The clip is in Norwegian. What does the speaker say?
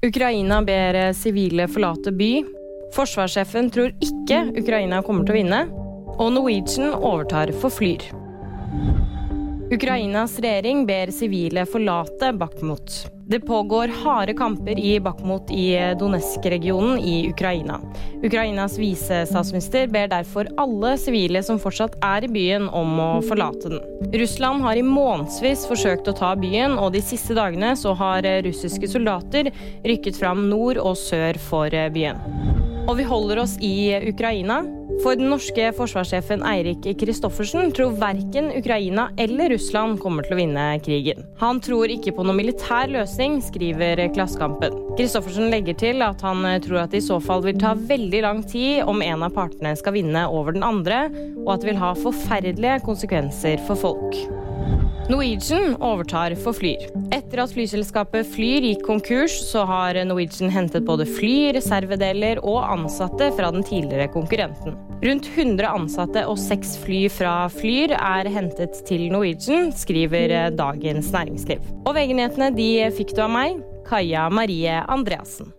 Ukraina ber sivile forlate by. Forsvarssjefen tror ikke Ukraina kommer til å vinne. Og Norwegian overtar for Flyr. Ukrainas regjering ber sivile forlate Bakhmut. Det pågår harde kamper i Bakhmut i Donetsk-regionen i Ukraina. Ukrainas visestatsminister ber derfor alle sivile som fortsatt er i byen, om å forlate den. Russland har i månedsvis forsøkt å ta byen, og de siste dagene så har russiske soldater rykket fram nord og sør for byen. Og vi holder oss i Ukraina. For den norske forsvarssjefen Eirik Kristoffersen tror verken Ukraina eller Russland kommer til å vinne krigen. Han tror ikke på noen militær løsning, skriver Klassekampen. Kristoffersen legger til at han tror at det i så fall vil ta veldig lang tid om en av partene skal vinne over den andre, og at det vil ha forferdelige konsekvenser for folk. Norwegian overtar for Flyr. Etter at flyselskapet Flyr gikk konkurs, så har Norwegian hentet både fly, reservedeler og ansatte fra den tidligere konkurrenten. Rundt 100 ansatte og seks fly fra Flyr er hentet til Norwegian, skriver Dagens Næringsliv. Og VG-nyhetene de fikk du av meg, Kaja Marie Andreassen.